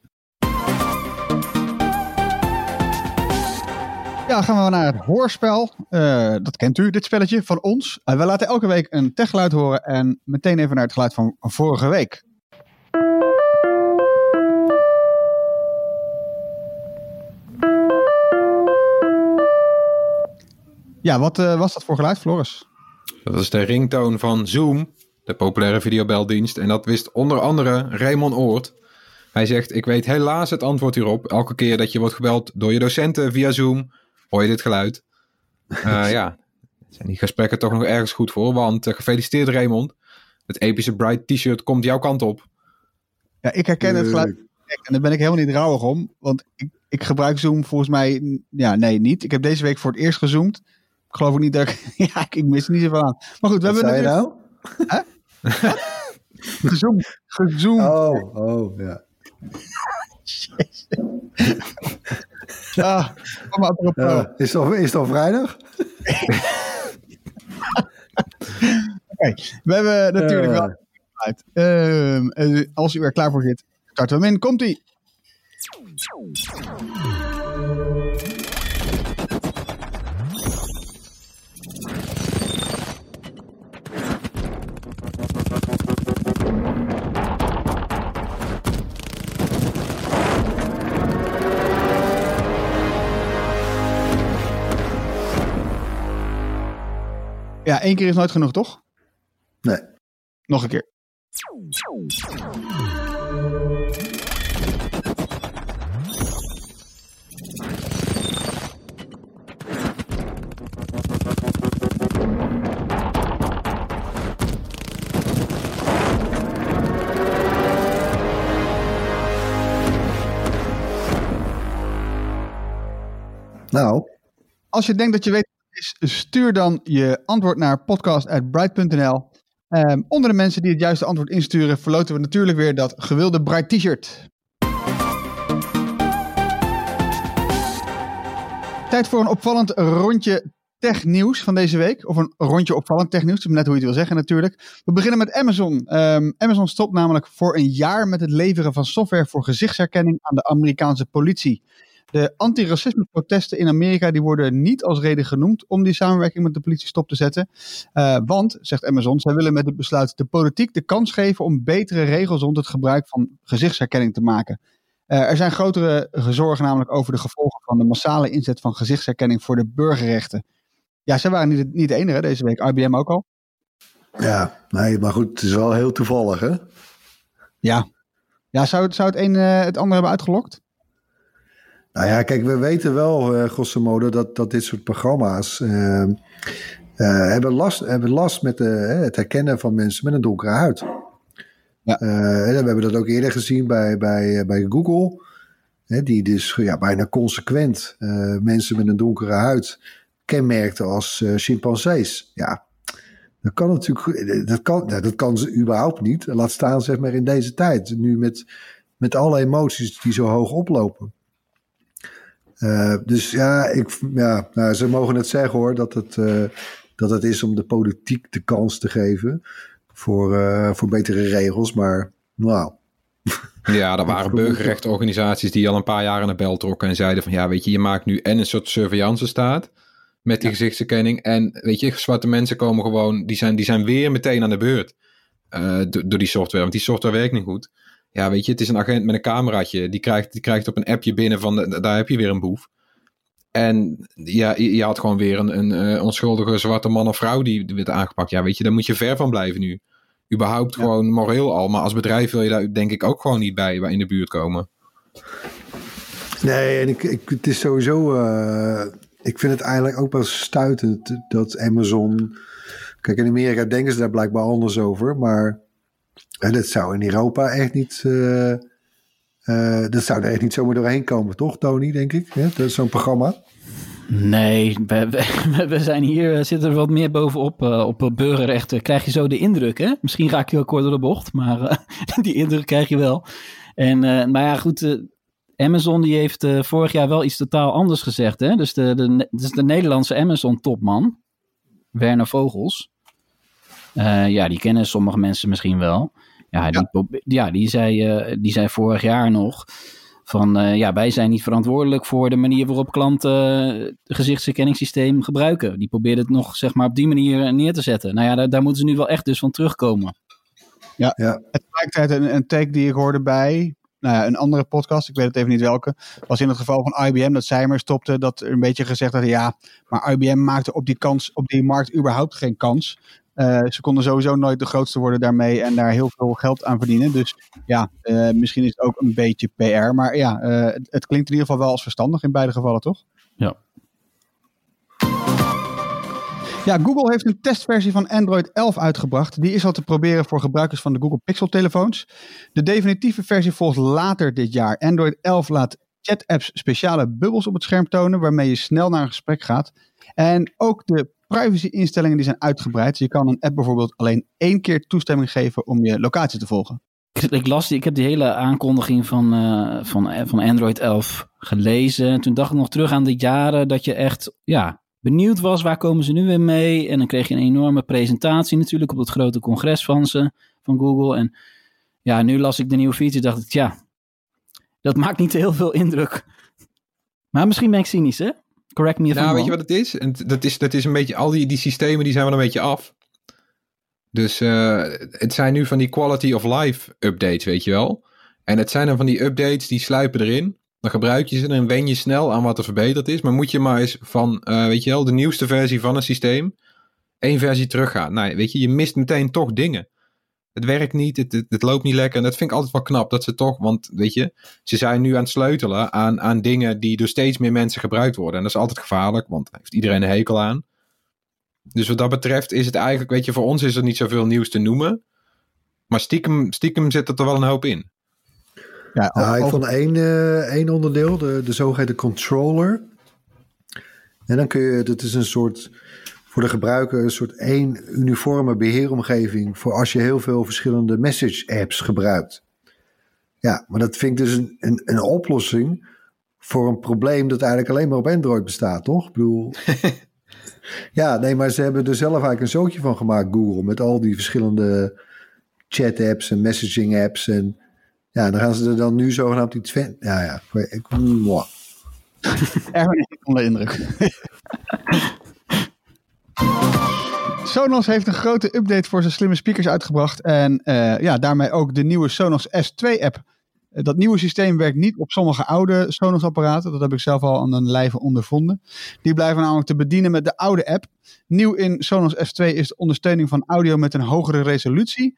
Ja, gaan we naar het hoorspel. Eh, dat kent u, dit spelletje van ons. Uh, we laten elke week een techgeluid horen en meteen even naar het geluid van vorige week. Ja, wat uh, was dat voor geluid, Floris? Dat is de ringtoon van Zoom, de populaire videobeldienst. En dat wist onder andere Raymond Oort. Hij zegt, ik weet helaas het antwoord hierop. Elke keer dat je wordt gebeld door je docenten via Zoom, hoor je dit geluid. Uh, ja, zijn die gesprekken toch nog ergens goed voor. Want uh, gefeliciteerd Raymond. Het epische Bright t-shirt komt jouw kant op. Ja, ik herken het geluid. En daar ben ik helemaal niet rouwig om. Want ik, ik gebruik Zoom volgens mij, ja, nee, niet. Ik heb deze week voor het eerst gezoomd. Ik geloof niet dat ik, ja, ik, ik mis er niet zoveel aan. Maar goed, we Wat hebben natuurlijk nou? gezoomd. Gezoomd. Oh, oh, ja. Ah, kom maar op. Uh, is, het al, is het al vrijdag? Oké, we hebben natuurlijk uh. wel. Uh, als u er klaar voor zit, starten we hem in. Komt-ie. Ja, één keer is nooit genoeg, toch? Nee. Nog een keer. Nou. Als je denkt dat je weet is, stuur dan je antwoord naar podcast.bright.nl. Um, onder de mensen die het juiste antwoord insturen, verloten we natuurlijk weer dat gewilde Bright T-shirt. Tijd voor een opvallend rondje technieuws van deze week. Of een rondje opvallend technieuws, dat is net hoe je het wil zeggen natuurlijk. We beginnen met Amazon. Um, Amazon stopt namelijk voor een jaar met het leveren van software voor gezichtsherkenning aan de Amerikaanse politie. De antiracisme-protesten in Amerika die worden niet als reden genoemd om die samenwerking met de politie stop te zetten. Uh, want, zegt Amazon, zij willen met het besluit de politiek de kans geven om betere regels rond het gebruik van gezichtsherkenning te maken. Uh, er zijn grotere zorgen namelijk over de gevolgen van de massale inzet van gezichtsherkenning voor de burgerrechten. Ja, zij waren niet, niet de enige deze week, IBM ook al. Ja, nee, maar goed, het is wel heel toevallig, hè? Ja, ja zou, het, zou het een uh, het ander hebben uitgelokt? Nou ja, kijk, we weten wel, uh, grosso modo, dat, dat dit soort programma's uh, uh, hebben, last, hebben last met de, het herkennen van mensen met een donkere huid. Ja. we hebben dat ook eerder gezien bij, bij, bij Google, hè, die dus ja, bijna consequent mensen met een donkere huid kenmerkte als chimpansees. Ja, dat kan natuurlijk, dat kan, nou, dat kan ze überhaupt niet. Laat staan, zeg maar, in deze tijd. Nu met, met alle emoties die zo hoog oplopen. Uh, dus ja, ik, ja nou, ze mogen het zeggen hoor, dat het, uh, dat het is om de politiek de kans te geven voor, uh, voor betere regels. Maar nou. Ja, er waren burgerrechtenorganisaties die al een paar jaar aan de bel trokken en zeiden van ja, weet je, je maakt nu en een soort surveillance staat met die ja. gezichtsherkenning. En weet je, zwarte mensen komen gewoon, die zijn, die zijn weer meteen aan de beurt do, door die software, want die software werkt niet goed. Ja, weet je, het is een agent met een cameraatje. Die krijgt, die krijgt op een appje binnen van, de, daar heb je weer een boef. En ja, je, had gewoon weer een, een uh, onschuldige zwarte man of vrouw die, die werd aangepakt. Ja, weet je, daar moet je ver van blijven nu. Überhaupt ja. gewoon moreel al. Maar als bedrijf wil je daar denk ik ook gewoon niet bij, bij in de buurt komen. Nee, en ik, ik, het is sowieso... Uh, ik vind het eigenlijk ook wel stuitend dat Amazon... Kijk, in Amerika denken ze daar blijkbaar anders over, maar... Dat zou in Europa echt niet. Uh, uh, dat zou er echt niet zomaar doorheen komen, toch, Tony? Denk ik. Dat is zo'n programma. Nee, we, we, zijn hier, zitten er wat meer bovenop op burgerrechten. Krijg je zo de indruk, hè? Misschien raak je wel kort door de bocht, maar die indruk krijg je wel. En, eh, maar ja, goed, eh, Amazon die heeft eh, vorig jaar wel iets totaal anders gezegd. Hè? Dus de, de, dus de Nederlandse Amazon-topman, Werner Vogels. Eh, ja, die kennen sommige mensen misschien wel. Ja, die, ja, die, zei, eh, die zei vorig jaar nog van... eh, ja, wij zijn niet verantwoordelijk voor de manier waarop klanten het gezichtsherkenningssysteem gebruiken. Die probeerden het nog zeg maar op die manier neer te zetten. Nou ja, daar, daar moeten ze nu wel echt dus van terugkomen. Tegelijkertijd een, een take die ik hoorde bij nou ja, een andere podcast, ik weet het even niet welke, was in het geval van IBM dat zij maar stopte, dat er een beetje gezegd had, ja, maar IBM maakte op die, kans, op die markt überhaupt geen kans. Eh, ze konden sowieso nooit de grootste worden daarmee en daar heel veel geld aan verdienen. Dus ja, eh, misschien is het ook een beetje PR. Maar ja, eh, het, het klinkt in ieder geval wel als verstandig in beide gevallen, toch? Ja. Ja, Google heeft een testversie van Android 11 uitgebracht. Die is al te proberen voor gebruikers van de Google Pixel telefoons. De definitieve versie volgt later dit jaar. Android 11 laat chat-apps speciale bubbels op het scherm tonen, waarmee je snel naar een gesprek gaat. En ook de privacy-instellingen die zijn uitgebreid. Je kan een app bijvoorbeeld alleen één keer toestemming geven om je locatie te volgen. Ik, las die, ik heb die hele aankondiging van, eh, van, van Android 11 gelezen. En toen dacht ik nog terug aan de jaren dat je echt ja, benieuwd was, waar komen ze nu weer mee? En dan kreeg je een enorme presentatie natuurlijk op het grote congres van ze, van Google. En ja, nu las ik de nieuwe feature dacht ik, ja, dat maakt niet heel veel indruk. Maar misschien ben ik cynisch, hè? Correct me if I'm Nou, weet wrong. je wat het is? En dat is, dat is een beetje, al die, die systemen die zijn wel een beetje af. Dus eh, het zijn nu van die quality of life updates, weet je wel. En het zijn dan van die updates die sluipen erin. Dan gebruik je ze en wen je snel aan wat er verbeterd is. Maar moet je maar eens van, eh, weet je wel, de nieuwste versie van een systeem één versie teruggaan. Nou, weet je, je mist meteen toch dingen. Het werkt niet, het, het, het loopt niet lekker. En dat vind ik altijd wel knap dat ze toch, want weet je, ze zijn nu aan het sleutelen aan, aan dingen die door steeds meer mensen gebruikt worden. En dat is altijd gevaarlijk, want daar heeft iedereen een hekel aan. Dus wat dat betreft is het eigenlijk, weet je, voor ons is er niet zoveel nieuws te noemen. Maar stiekem, stiekem zit er wel een hoop in. Ja, Nou, ik over- vond één, eh, één onderdeel, de, de zogeheten controller. En dan kun je, dat is een soort, voor de gebruiker, een soort één uniforme beheeromgeving voor als je heel veel verschillende message apps gebruikt. Ja, maar dat vind ik dus een, een, een oplossing voor een probleem dat eigenlijk alleen maar op Android bestaat, toch? Ik bedoel. ja, nee, maar ze hebben er zelf eigenlijk een zootje van gemaakt, Google, met al die verschillende chat-apps en messaging-apps. En ja, dan gaan ze er dan nu zogenaamd iets van. Ja, ja. Ik, is niet onder de indruk. Sonos heeft een grote update voor zijn slimme speakers uitgebracht. En eh, ja, daarmee ook de nieuwe Sonos S2-app. Dat nieuwe systeem werkt niet op sommige oude Sonos-apparaten. Dat heb ik zelf al aan de lijve ondervonden. Die blijven namelijk te bedienen met de oude app. Nieuw in Sonos S2 is de ondersteuning van audio met een hogere resolutie.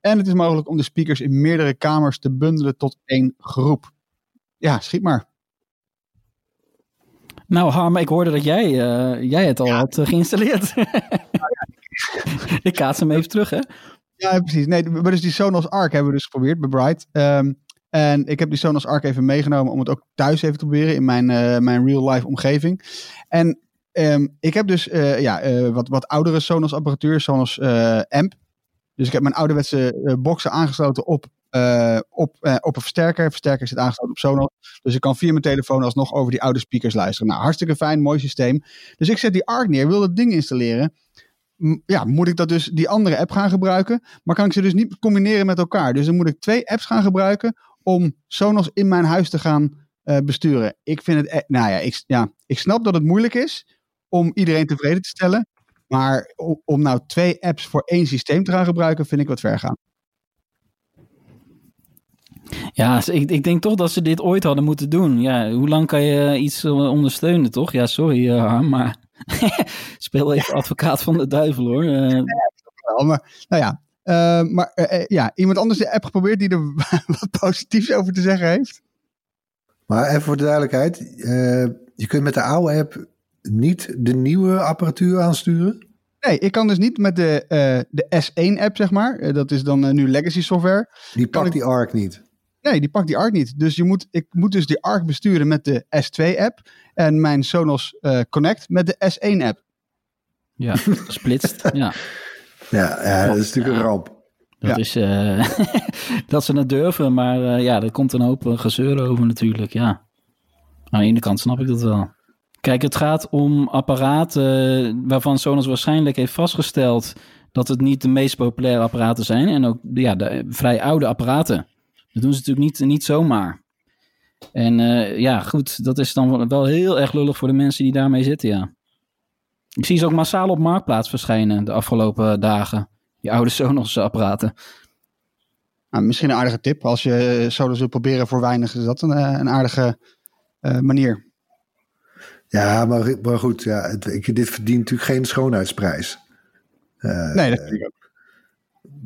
En het is mogelijk om de speakers in meerdere kamers te bundelen tot één groep. Ja, schiet maar. Nou, Harm, ik hoorde dat jij, eh, jij het al had eh, geïnstalleerd. ik kaats hem even terug, hè? Ja, precies. Nee, maar dus die Sonos Arc hebben we dus geprobeerd bij Bright. Ehm, en ik heb die Sonos Arc even meegenomen om het ook thuis even te proberen in mijn, eh, mijn real-life omgeving. En ehm, ik heb dus ja, wat, wat oudere Sonos apparatuur, Sonos Amp. Dus ik heb mijn ouderwetse boxen aangesloten op, eh, op, eh, op een versterker. Versterker zit aangesloten op Sonos. Dus ik kan via mijn telefoon alsnog over die oude speakers luisteren. Nou, hartstikke fijn, mooi systeem. Dus ik zet die Arc neer, wil dat ding installeren. Ja, moet ik dat dus die andere app gaan gebruiken? Maar kan ik ze dus niet combineren met elkaar? Dus dan moet ik twee apps gaan gebruiken om Sonos in mijn huis te gaan eh, besturen. Ik vind het, e- nou ja ik, ja, ik snap dat het moeilijk is om iedereen tevreden te stellen. Maar om nou twee apps voor één systeem te gaan gebruiken, vind ik wat ver gaan. Ja, ik, ik denk toch dat ze dit ooit hadden moeten doen. Ja, hoe lang kan je iets eh, ondersteunen, toch? Ja, sorry, eh, Harm, maar speel even advocaat van de duivel, hoor. Eh, Wel, maar, nou ja, eh, maar eh, eh, ja, iemand anders de app geprobeerd die er wat positiefs over te zeggen heeft. Maar even voor de duidelijkheid. eh, je kunt met de oude app niet de nieuwe apparatuur aansturen. Nee, ik kan dus niet met de, eh, de S1-app, zeg maar. Eh, dat is dan eh, nu legacy software. Die pakt ik- die ARC niet. Nee, die pakt die ARC niet. Dus je moet, ik moet dus die ARC besturen met de S2-app. En mijn Sonos eh, Connect met de S1-app. ja, splitst. ja. Ja, ja, dat is natuurlijk een ramp. Dat Ja. is eh, dat ze het durven, maar eh, ja, er komt een hoop gezeur over natuurlijk, ja. Aan de ene kant snap ik dat wel. Kijk, het gaat om apparaten waarvan Sonos waarschijnlijk heeft vastgesteld dat het niet de meest populaire apparaten zijn. En ook ja, de vrij oude apparaten. Dat doen ze natuurlijk niet, niet zomaar. En eh, ja, goed, dat is dan wel heel erg lullig voor de mensen die daarmee zitten, ja. Ik zie ze ook massaal op Marktplaats verschijnen de afgelopen dagen. Die oude Sonos-apparaten. Nou, misschien een aardige tip. Als je Sonos wil proberen voor weinig, is dat een, eh, een aardige eh, manier. Ja, maar, maar goed, ja, het, ik, dit verdient natuurlijk geen schoonheidsprijs. Eh, nee, dat vind ik ook.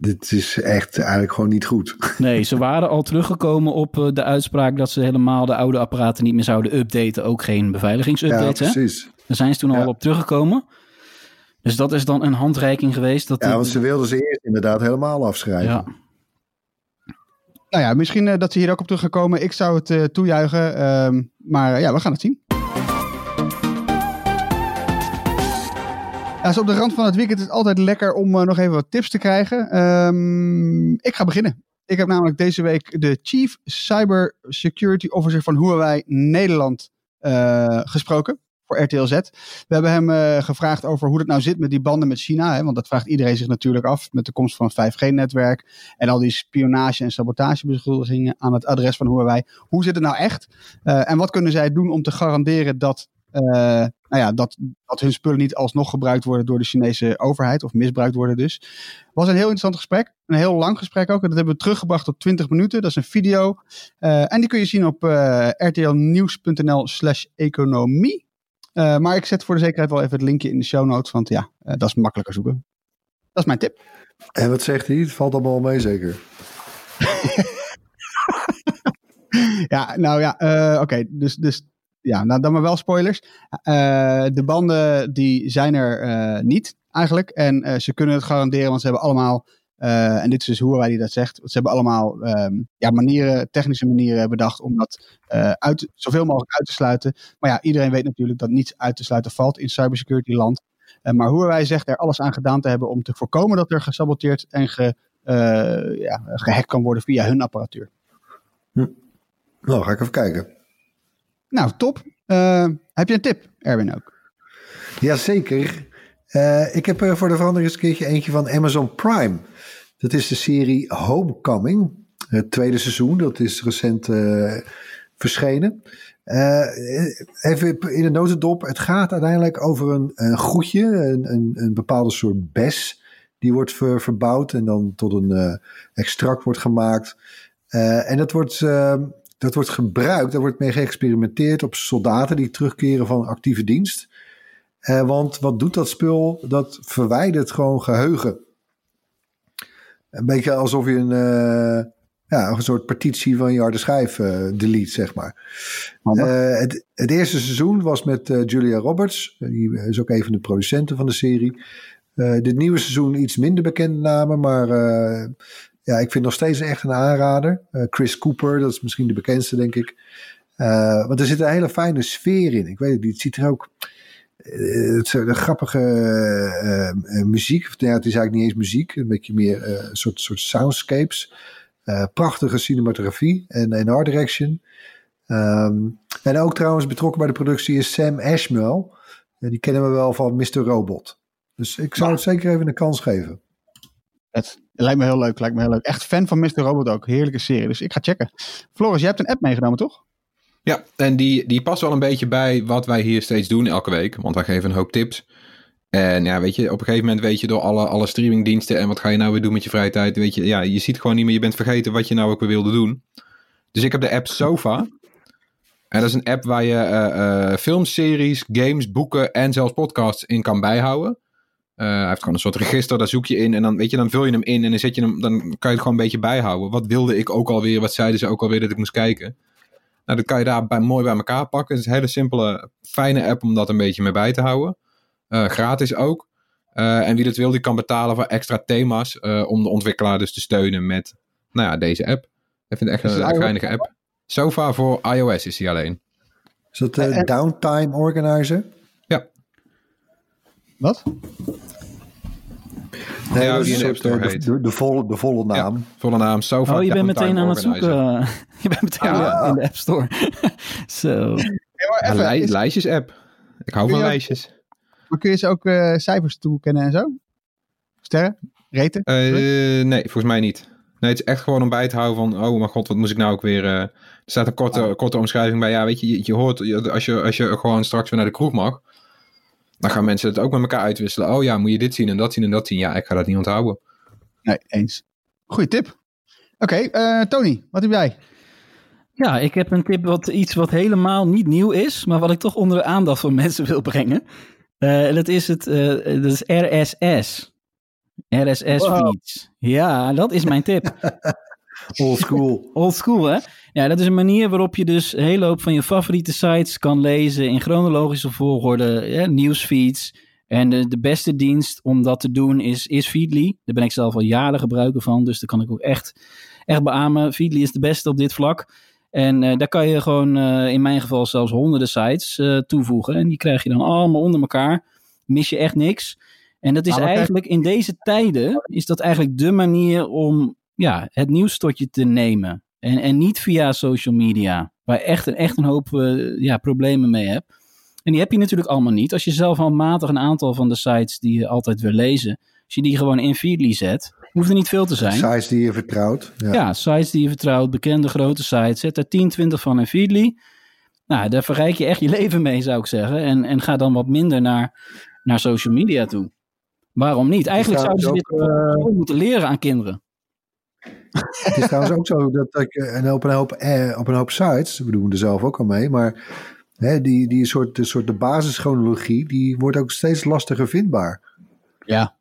Dit is echt eigenlijk gewoon niet goed. Nee, ze waren al teruggekomen op eh, de uitspraak dat ze helemaal de oude apparaten niet meer zouden updaten. Ook geen ja, beveiligingsupdates. hè? precies. Daar zijn ze toen Ja. al op teruggekomen. Dus dat is dan een handreiking geweest. Dat Ja, die- want ze wilden ze eerst inderdaad helemaal afschrijven. ja. Nou ja, misschien eh, dat ze hier ook op teruggekomen. Ik zou het eh, toejuichen. ehm, maar ja, we gaan het zien. Op de rand van het weekend is het altijd lekker om eh, nog even wat tips te krijgen. Ehm, ik ga beginnen. Ik heb namelijk deze week de Chief Cyber Security Officer van Huawei Nederland eh, gesproken voor RTL Z. We hebben hem eh, gevraagd over hoe het nou zit met die banden met China. Hè, want dat vraagt iedereen zich natuurlijk af met de komst van het 5G-netwerk. En al die spionage- en sabotagebeschuldigingen aan het adres van Huawei. Hoe zit het nou echt? En wat kunnen zij doen om te garanderen dat, nou ja, dat, dat hun spullen niet alsnog gebruikt worden door de Chinese overheid. Of misbruikt worden dus. Het was een heel interessant gesprek. Een heel lang gesprek ook. En dat hebben we teruggebracht tot 20 minuten. Dat is een video. Eh, en die kun je zien op eh, rtlnieuws.nl slash economie. Eh, maar ik zet voor de zekerheid wel even het linkje in de show notes. Want ja, eh, dat is makkelijker zoeken. Dat is mijn tip. En wat zegt hij? Het valt allemaal mee zeker. Ja, nou ja, eh, oké. dus, dus ja, nou, dan maar wel spoilers. Eh, de banden die zijn er eh, niet eigenlijk. En eh, ze kunnen het garanderen, want ze hebben allemaal, en dit is dus Huawei die dat zegt, ze hebben allemaal ehm, ja, manieren, technische manieren bedacht om dat uit, zoveel mogelijk uit te sluiten. Maar ja, iedereen weet natuurlijk dat niets uit te sluiten valt in cybersecurity land. Maar Huawei zegt er alles aan gedaan te hebben om te voorkomen dat er gesaboteerd en ge, ja, gehackt kan worden via hun apparatuur. Nou, ga ik even kijken. Nou, top. Eh, heb je een tip, Erwin ook? Jazeker. Eh ik heb er voor de verandering eens een keertje eentje van Amazon Prime. Dat is de serie Homecoming. Het tweede seizoen, dat is recent eh, verschenen. Eh, even in de notendop. Het gaat uiteindelijk over een, een groetje, een, een, een bepaalde soort bes. Die wordt ver- verbouwd en dan tot een eh, extract wordt gemaakt. Eh, en dat wordt, eh, dat wordt gebruikt, daar wordt mee geëxperimenteerd op soldaten die terugkeren van actieve dienst. Eh, want wat doet dat spul? Dat verwijdert gewoon geheugen. Een beetje alsof je een, eh, ja, een soort partitie van je harde schijf eh, delete, zeg maar. Eh, het, het eerste seizoen was met Julia Roberts. Die is ook een van de producenten van de serie. Dit nieuwe seizoen iets minder bekende namen, maar ja, ik vind nog steeds echt een aanrader. Eh, Chris Cooper, dat is misschien de bekendste, denk ik. Eh, want er zit een hele fijne sfeer in. Ik weet het niet, het ziet er ook... eh, het een grappige muziek. Of, ja, het is eigenlijk niet eens muziek. Een beetje meer een soort, soort soundscapes. Prachtige cinematografie en, en art direction. Ehm, en ook trouwens betrokken bij de productie is Sam Ashmell. Eh, die kennen we wel van Mr. Robot. Dus ik zou het zeker even een kans geven. Het lijkt me heel leuk, lijkt me heel leuk. Echt fan van Mr. Robot ook. Heerlijke serie, dus ik ga checken. Floris, jij hebt een app meegenomen, toch? Ja, en die, die past wel een beetje bij wat wij hier steeds doen elke week. Want wij geven een hoop tips. En ja, weet je, op een gegeven moment weet je door alle, alle streamingdiensten en wat ga je nou weer doen met je vrije tijd. Weet je, ja, je ziet gewoon niet meer, je bent vergeten wat je nou ook weer wilde doen. Dus ik heb de app Sofa. En dat is een app waar je eh, eh, films, series, games, boeken en zelfs podcasts in kan bijhouden. Eh, hij heeft gewoon een soort register, daar zoek je in en dan, weet je, dan vul je hem in en dan, zet je hem, dan kan je het gewoon een beetje bijhouden. Wat wilde ik ook alweer, wat zeiden ze ook alweer dat ik moest kijken. Nou, dat kan je daar bij, mooi bij elkaar pakken. Het is een hele simpele, fijne app om dat een beetje mee bij te houden. Eh, gratis ook. Eh, en wie dat wil, die kan betalen voor extra thema's eh, om de ontwikkelaar dus te steunen met, nou ja, deze app. Ik vind het echt een, een geinige app. Sofa voor iOS is die alleen. Is dat de En- Nee, Ja, die de App eh, de, de, volle, de volle naam. Ja, volle naam. Sofa Oh, je bent meteen aan het zoeken. je bent meteen Ja. in de App Store. Zo. Hey, maar Ja, even, lij- is- lijstjes-app. Ik hou van lijstjes. maar kun je ze ook eh, cijfers toekennen en zo? Sterren? Reten? Eh, nee, volgens mij niet. Nee, het is echt gewoon om bij te houden van... Oh mijn god, wat moest ik nou ook weer... eh, er staat een korte, korte omschrijving bij. Ja, weet je, je, je hoort... je- Als je, als je gewoon straks weer naar de kroeg mag... Dan gaan mensen het ook met elkaar uitwisselen. Oh ja, moet je dit zien en dat zien en dat zien. Ja, ik ga dat niet onthouden. Nee, eens. Goeie tip. Oké, eh, Tony, wat heb jij? Ja, ik heb een tip wat iets wat helemaal niet nieuw is, maar wat ik toch onder de aandacht van mensen wil brengen. Eh, dat is het, eh, dat is RSS. RSS Wow. feeds. Ja, dat is mijn tip. Old school. Old school, hè? Ja, dat is een manier waarop je dus een hele hoop van je favoriete sites kan lezen in chronologische volgorde, ja, nieuwsfeeds. En de, de beste dienst om dat te doen is, is Feedly. Daar ben ik zelf al jaren gebruiker van, dus daar kan ik ook echt, echt beamen. Feedly is de beste op dit vlak. En eh, daar kan je gewoon, eh, in mijn geval zelfs honderden sites eh, toevoegen. En die krijg je dan allemaal onder elkaar. Mis je echt niks. En dat is eigenlijk in deze tijden, is dat eigenlijk de manier om ja, het nieuws tot je te nemen. En, en niet via social media, waar je echt, een- echt een hoop eh, ja, problemen mee hebt. En die heb je natuurlijk allemaal niet. Als je zelf handmatig een aantal van de sites die je altijd wil lezen, als je die gewoon in Feedly zet, hoeft er niet veel te zijn. Sites die je vertrouwt. Ja. Ja, sites die je vertrouwt, bekende grote sites. Zet er 10, 20 van in Feedly. Nou, daar verrijk je echt je leven mee, zou ik zeggen. En, en ga dan wat minder naar, naar social media toe. Waarom niet? Eigenlijk zouden ze dit school moeten leren aan kinderen. Het is trouwens ook zo dat ik eh, en op een hoop, eh, op een hoop sites, we doen er zelf ook al mee, maar hè, die, die soort, de soort de basischronologie, die wordt ook steeds lastiger vindbaar. Ja.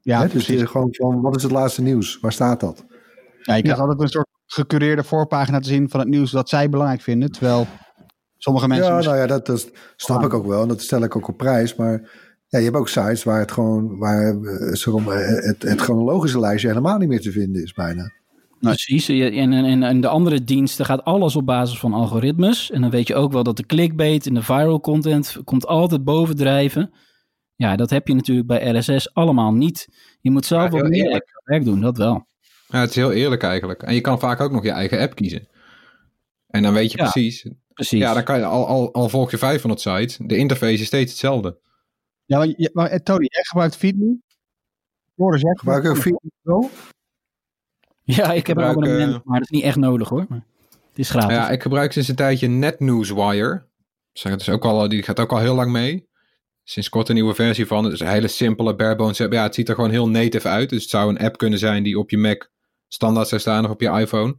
Ja, hè? Dus je gewoon van, wat is het laatste nieuws? Waar staat dat? Ja, je krijgt altijd een soort gecureerde voorpagina te zien van het nieuws dat zij belangrijk vinden. Terwijl sommige mensen... ja, misschien- nou ja, dat, dat snap ik ook wel. En dat stel ik ook op prijs. Maar ja, je hebt ook sites waar het gewoon, waar eh, maar, het, het chronologische lijstje helemaal niet meer te vinden is bijna. Precies. Je- En, en, en de andere diensten gaat alles op basis van algoritmes. En dan weet je ook wel dat de clickbait en de viral content komt altijd bovendrijven. Ja, dat heb je natuurlijk bij RSS allemaal niet. Je moet zelf Ja, wat meer werk doen, dat wel. Ja, het is heel eerlijk eigenlijk. En je kan vaak ook nog je eigen app kiezen. En dan weet je Ja. precies. Precies. Ja, dan kan je al, al, al volg je 500 sites. De interface is steeds hetzelfde. Ja, maar, je- maar, eh, Tony, jij gebruikt Feedly? Floris, jij Gebruik ook Feedly? Ja, ik heb een gebruik, abonnement, eh, maar dat is niet echt nodig hoor. Maar het is gratis. Ja, ik gebruik sinds een tijdje NetNewsWire. Zeg, het is ook al, die gaat ook al heel lang mee. Sinds kort een nieuwe versie van. Het is een hele simpele barebones app. Ja, het ziet er gewoon heel native uit. Dus het zou een app kunnen zijn die op je Mac standaard zou staan of op je iPhone.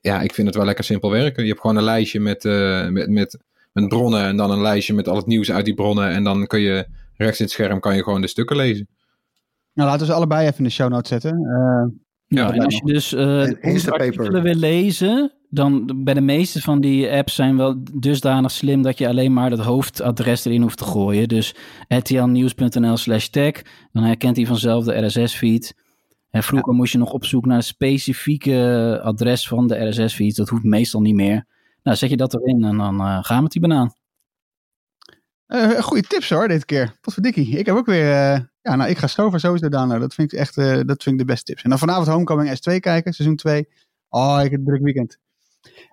Ja, ik vind het wel lekker simpel werken. Je hebt gewoon een lijstje met, eh, met, met, met bronnen en dan een lijstje met al het nieuws uit die bronnen. En dan kun je rechts in het scherm kan je gewoon de stukken lezen. Nou, laten we ze allebei even in de show notes zetten. Eh, Ja, en als je dus eh En Instapaper. artikelen wil lezen, dan bij de meeste van die apps zijn wel dusdanig slim dat je alleen maar het hoofdadres erin hoeft te gooien. Dus rtlnieuws.nl slash tag, dan herkent hij vanzelf de RSS-feed. En vroeger moest je nog op zoek naar een specifieke adres van de RSS-feed. Dat hoeft meestal niet meer. Nou, zet je dat erin en dan eh, gaan we met die banaan. eh, goede tips hoor, dit keer. Wat voor dikkie. Ik heb ook weer... eh, ja, nou, ik ga Stover sowieso downloaden. Dat vind ik echt eh, dat vind ik de beste tips. En dan vanavond Homecoming S2 kijken, seizoen 2. Oh, ik heb een druk weekend.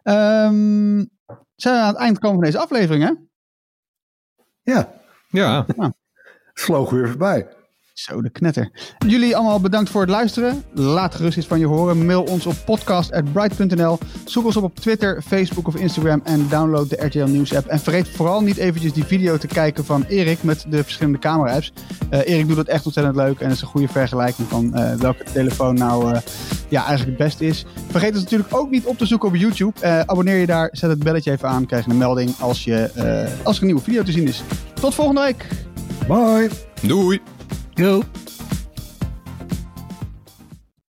Ehm zijn we aan het eind komen van deze aflevering, hè? Ja, Ja, vloog weer voorbij. Zo, de knetter. Jullie allemaal bedankt voor het luisteren. Laat gerust iets van je horen. Mail ons op podcast.bright.nl. Zoek ons op op Twitter, Facebook of Instagram en download de RTL Nieuws app. En vergeet vooral niet eventjes die video te kijken van Erik met de verschillende camera apps. Eh, Erik doet dat echt ontzettend leuk en het is een goede vergelijking van eh, welke telefoon nou eh, ja, eigenlijk het beste is. Vergeet ons natuurlijk ook niet op te zoeken op YouTube. Eh, abonneer je daar, zet het belletje even aan, krijg je een melding als, je, eh, als er een nieuwe video te zien is. Tot volgende week! Bye! doei! Go.